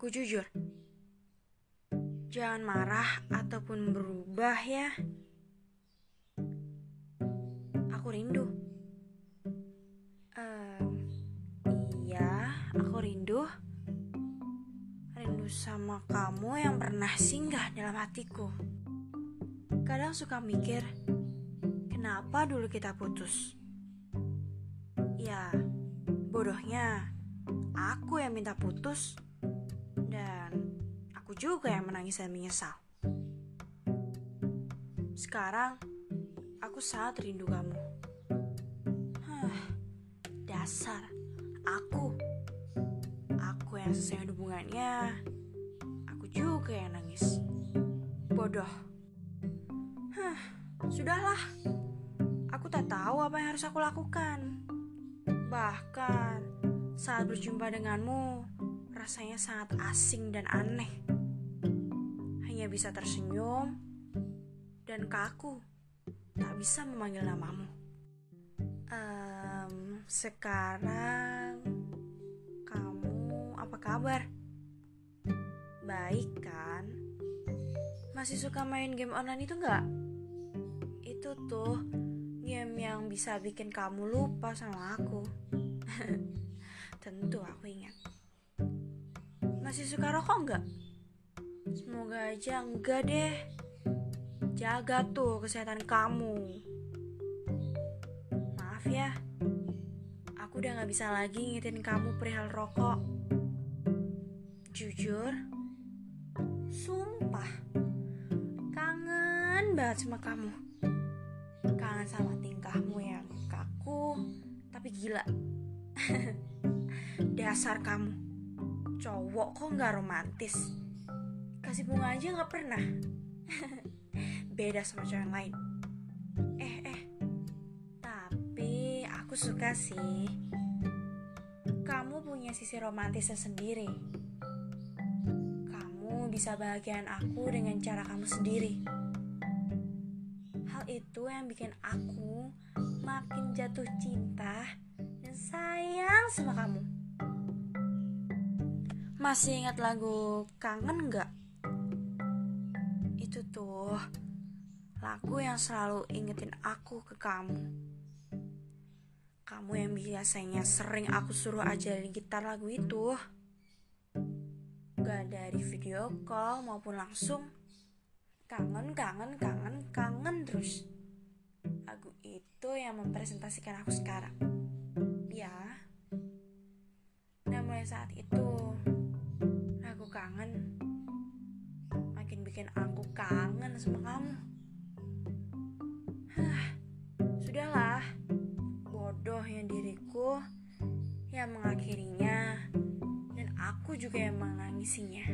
Aku jujur. Jangan marah ataupun berubah ya. Aku rindu. Em, iya, aku rindu. Rindu sama kamu yang pernah singgah dalam hatiku. Kadang suka mikir, kenapa dulu kita putus? Ya, bodohnya aku yang minta putus aku juga yang menangis dan menyesal. Sekarang aku sangat rindu kamu. Hah, dasar aku, aku yang selesai hubungannya, aku juga yang nangis. Bodoh. Hah, sudahlah. Aku tak tahu apa yang harus aku lakukan. Bahkan saat berjumpa denganmu, rasanya sangat asing dan aneh. Hanya bisa tersenyum dan kaku, tak bisa memanggil namamu. Em, sekarang kamu apa kabar? Baik kan? Masih suka main game online itu nggak? Itu tuh game yang bisa bikin kamu lupa sama aku. Tentu aku ingat. Masih suka rokok nggak? Semoga aja enggak deh. Jaga tuh kesehatan kamu. Maaf ya, aku udah gak bisa lagi ngingetin kamu perihal rokok. Jujur, sumpah, kangen banget sama kamu. Kangen sama tingkahmu yang kaku, tapi gila. Dasar kamu, cowok kok gak romantis? Kasih bunga aja gak pernah. Beda sama cowok yang lain. Eh, eh, tapi aku suka sih. Kamu punya sisi romantisnya sendiri. Kamu bisa bahagiain aku dengan cara kamu sendiri. Hal itu yang bikin aku makin jatuh cinta dan sayang sama kamu. Masih ingat lagu Kangen nggak? Itu tuh lagu yang selalu ingetin aku ke kamu. Kamu yang biasanya sering aku suruh ajarin gitar lagu itu. Gak dari video call maupun langsung. Kangen, kangen, kangen, kangen terus. Lagu itu yang mempresentasikan aku sekarang. Ya. Dan mulai saat itu, aku kangen. Makin bikin aku kangen sama kamu. Hah, sudahlah. Bodohnya diriku yang mengakhirinya dan aku juga yang menangisinya.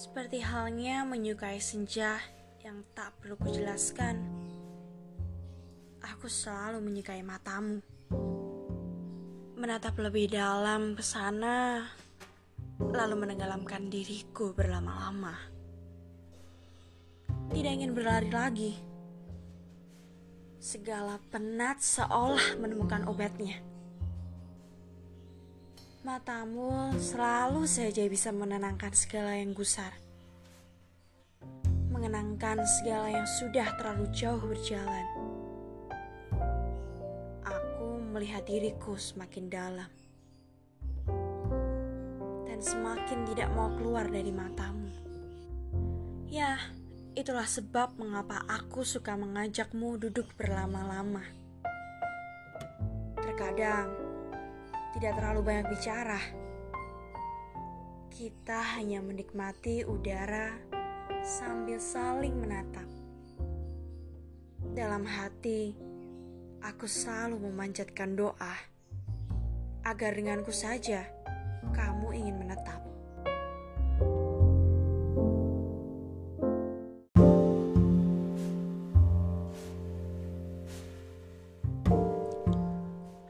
Seperti halnya menyukai senja yang tak perlu kujelaskan, aku selalu menyukai matamu. Menatap lebih dalam ke sana, lalu menenggelamkan diriku berlama-lama. Tidak ingin berlari lagi. Segala penat seolah menemukan obatnya. Matamu selalu saja bisa menenangkan segala yang gusar. Mengenangkan segala yang sudah terlalu jauh berjalan. Melihat diriku semakin dalam. Dan semakin tidak mau keluar dari matamu. Ya, itulah sebab mengapa aku suka mengajakmu duduk berlama-lama. Terkadang, tidak terlalu banyak bicara. Kita hanya menikmati udara sambil saling menatap. Dalam hati, aku selalu memanjatkan doa agar denganku saja kamu ingin menetap.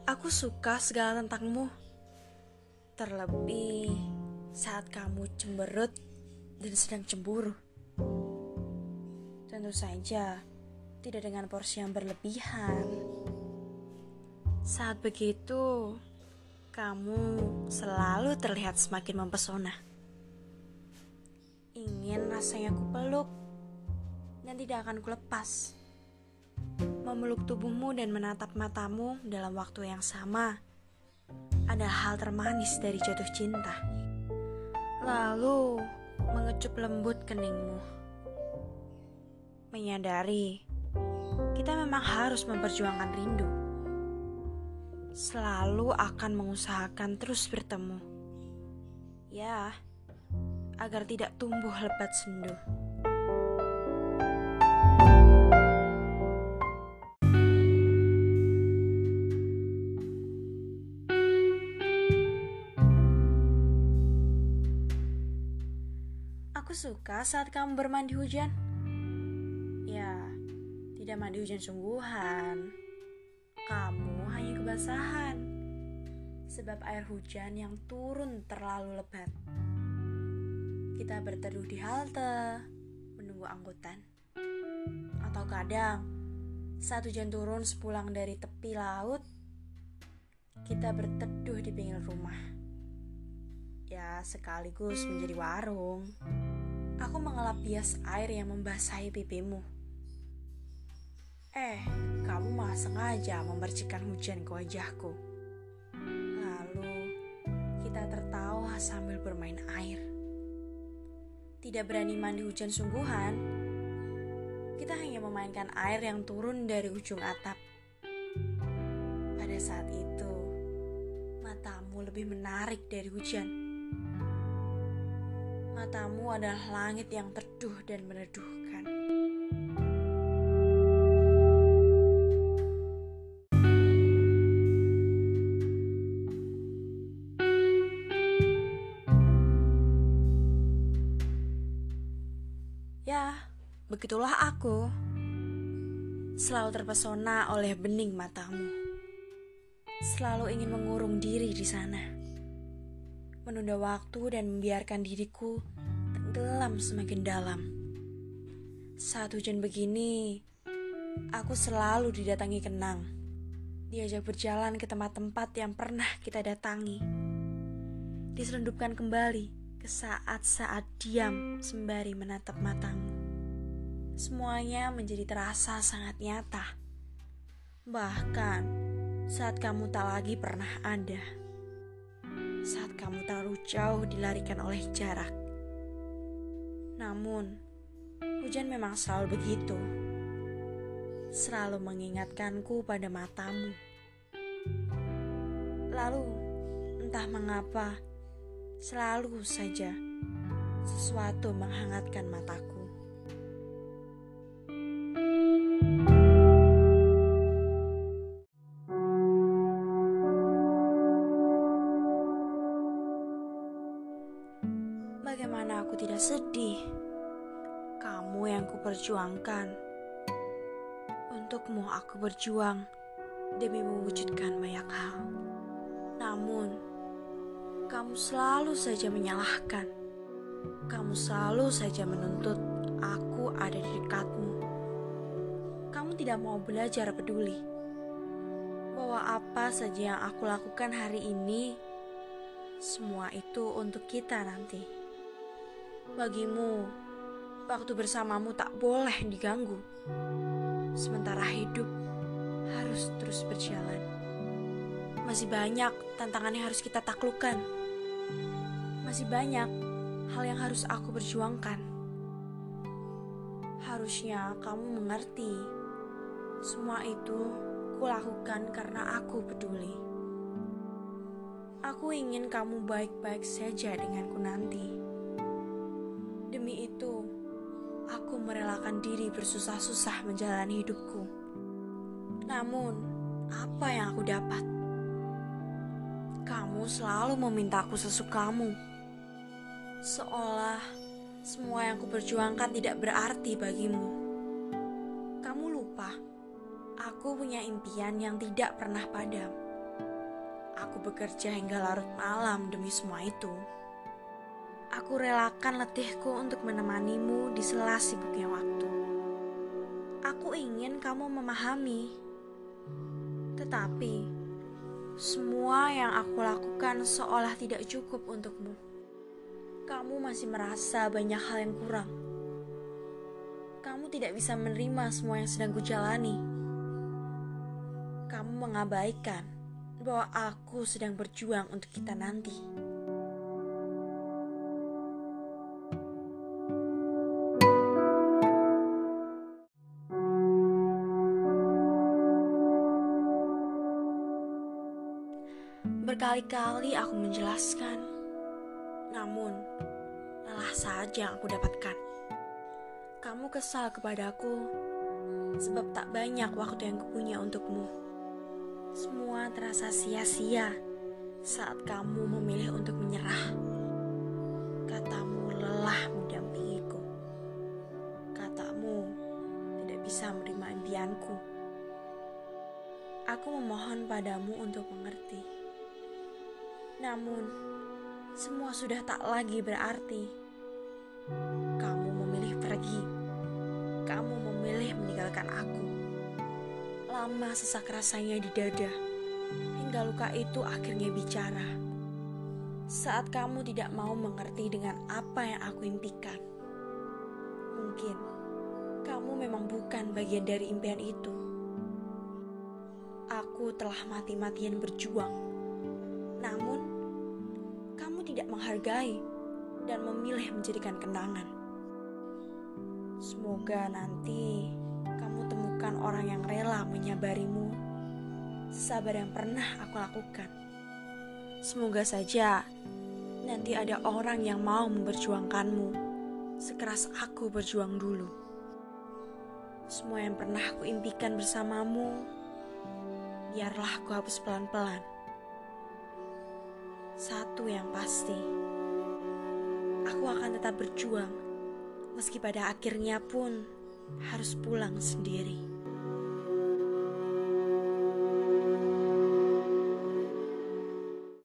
Aku suka segala tentangmu. Terlebih saat kamu cemberut dan sedang cemburu. Tentu saja, tidak dengan porsi yang berlebihan. Saat begitu, kamu selalu terlihat semakin mempesona. Ingin rasanya ku peluk dan tidak akan kulepas. Memeluk tubuhmu dan menatap matamu dalam waktu yang sama adalah hal termanis dari jatuh cinta. Lalu mengecup lembut keningmu. Menyadari kita memang harus memperjuangkan rindu. Selalu akan mengusahakan terus bertemu. Ya, agar tidak tumbuh lebat sendu. Aku suka saat kamu bermandi hujan. Mandi hujan sungguhan. Kamu hanya kebasahan. Sebab air hujan yang turun terlalu lebat. Kita berteduh di halte, menunggu angkutan. Atau kadang, saat hujan turun sepulang dari tepi laut, kita berteduh di pinggir rumah. Ya, sekaligus menjadi warung. Aku mengelap bias air yang membasahi pipimu. Eh, kamu malah sengaja memercikan hujan ke wajahku. Lalu, kita tertawa sambil bermain air. Tidak berani mandi hujan sungguhan, kita hanya memainkan air yang turun dari ujung atap. Pada saat itu, matamu lebih menarik dari hujan matamu adalah langit yang teduh dan meneduhkan. Begitulah aku. Selalu terpesona oleh bening matamu. Selalu ingin mengurung diri di sana menunda waktu dan membiarkan diriku tenggelam semakin dalam. Saat hujan begini, aku selalu didatangi kenang. Diajak berjalan ke tempat-tempat yang pernah kita datangi. Diselundupkan kembali ke saat-saat diam sembari menatap matamu. Semuanya menjadi terasa sangat nyata. Bahkan saat kamu tak lagi pernah ada saat kamu terlalu jauh dilarikan oleh jarak. Namun, hujan memang selalu begitu. Selalu mengingatkanku pada matamu. Lalu, entah mengapa, selalu saja sesuatu menghangatkan mataku. Kamu yang kuperjuangkan. Untukmu aku berjuang demi mewujudkan banyak hal. Namun, kamu selalu saja menyalahkan. Kamu selalu saja menuntut aku ada di dekatmu. Kamu tidak mau belajar peduli bahwa apa saja yang aku lakukan hari ini, semua itu untuk kita nanti. Bagimu, waktu bersamamu tak boleh diganggu. Sementara hidup harus terus berjalan. Masih banyak tantangan yang harus kita taklukkan. Masih banyak hal yang harus aku perjuangkan. Harusnya kamu mengerti. Semua itu kulakukan karena aku peduli. Aku ingin kamu baik-baik saja denganku nanti. Demi itu, merelakan diri bersusah-susah menjalani hidupku. Namun, apa yang aku dapat? Kamu selalu memintaku sesukamu. Seolah semua yang kuperjuangkan tidak berarti bagimu. Kamu lupa, aku punya impian yang tidak pernah padam. Aku bekerja hingga larut malam demi semua itu. Aku relakan letihku untuk menemanimu di sela sibuknya waktu. Aku ingin kamu memahami. Tetapi semua yang aku lakukan seolah tidak cukup untukmu. Kamu masih merasa banyak hal yang kurang. Kamu tidak bisa menerima semua yang sedang kujalani. Kamu mengabaikan bahwa aku sedang berjuang untuk kita nanti. Berkali-kali aku menjelaskan, namun lelah saja yang aku dapatkan. Kamu kesal kepadaku sebab tak banyak waktu yang kupunya untukmu. Semua terasa sia-sia saat kamu memilih untuk menyerah. Katamu lelah mendampingiku. Katamu tidak bisa menerima impianku. Aku memohon padamu untuk mengerti. Namun, semua sudah tak lagi berarti. Kamu memilih pergi. Kamu memilih meninggalkan aku. Lama sesak rasanya di dada, hingga luka itu akhirnya bicara. Saat kamu tidak mau mengerti dengan apa yang aku impikan, mungkin kamu memang bukan bagian dari impian itu. Aku telah mati-matian berjuang, namun tidak menghargai dan memilih menjadikan kenangan. Semoga nanti kamu temukan orang yang rela menyabarimu, sabar yang pernah aku lakukan. Semoga saja nanti ada orang yang mau memperjuangkanmu sekeras aku berjuang dulu. Semua yang pernah aku impikan bersamamu biarlah aku hapus pelan-pelan. Satu yang pasti, aku akan tetap berjuang, meski pada akhirnya pun harus pulang sendiri.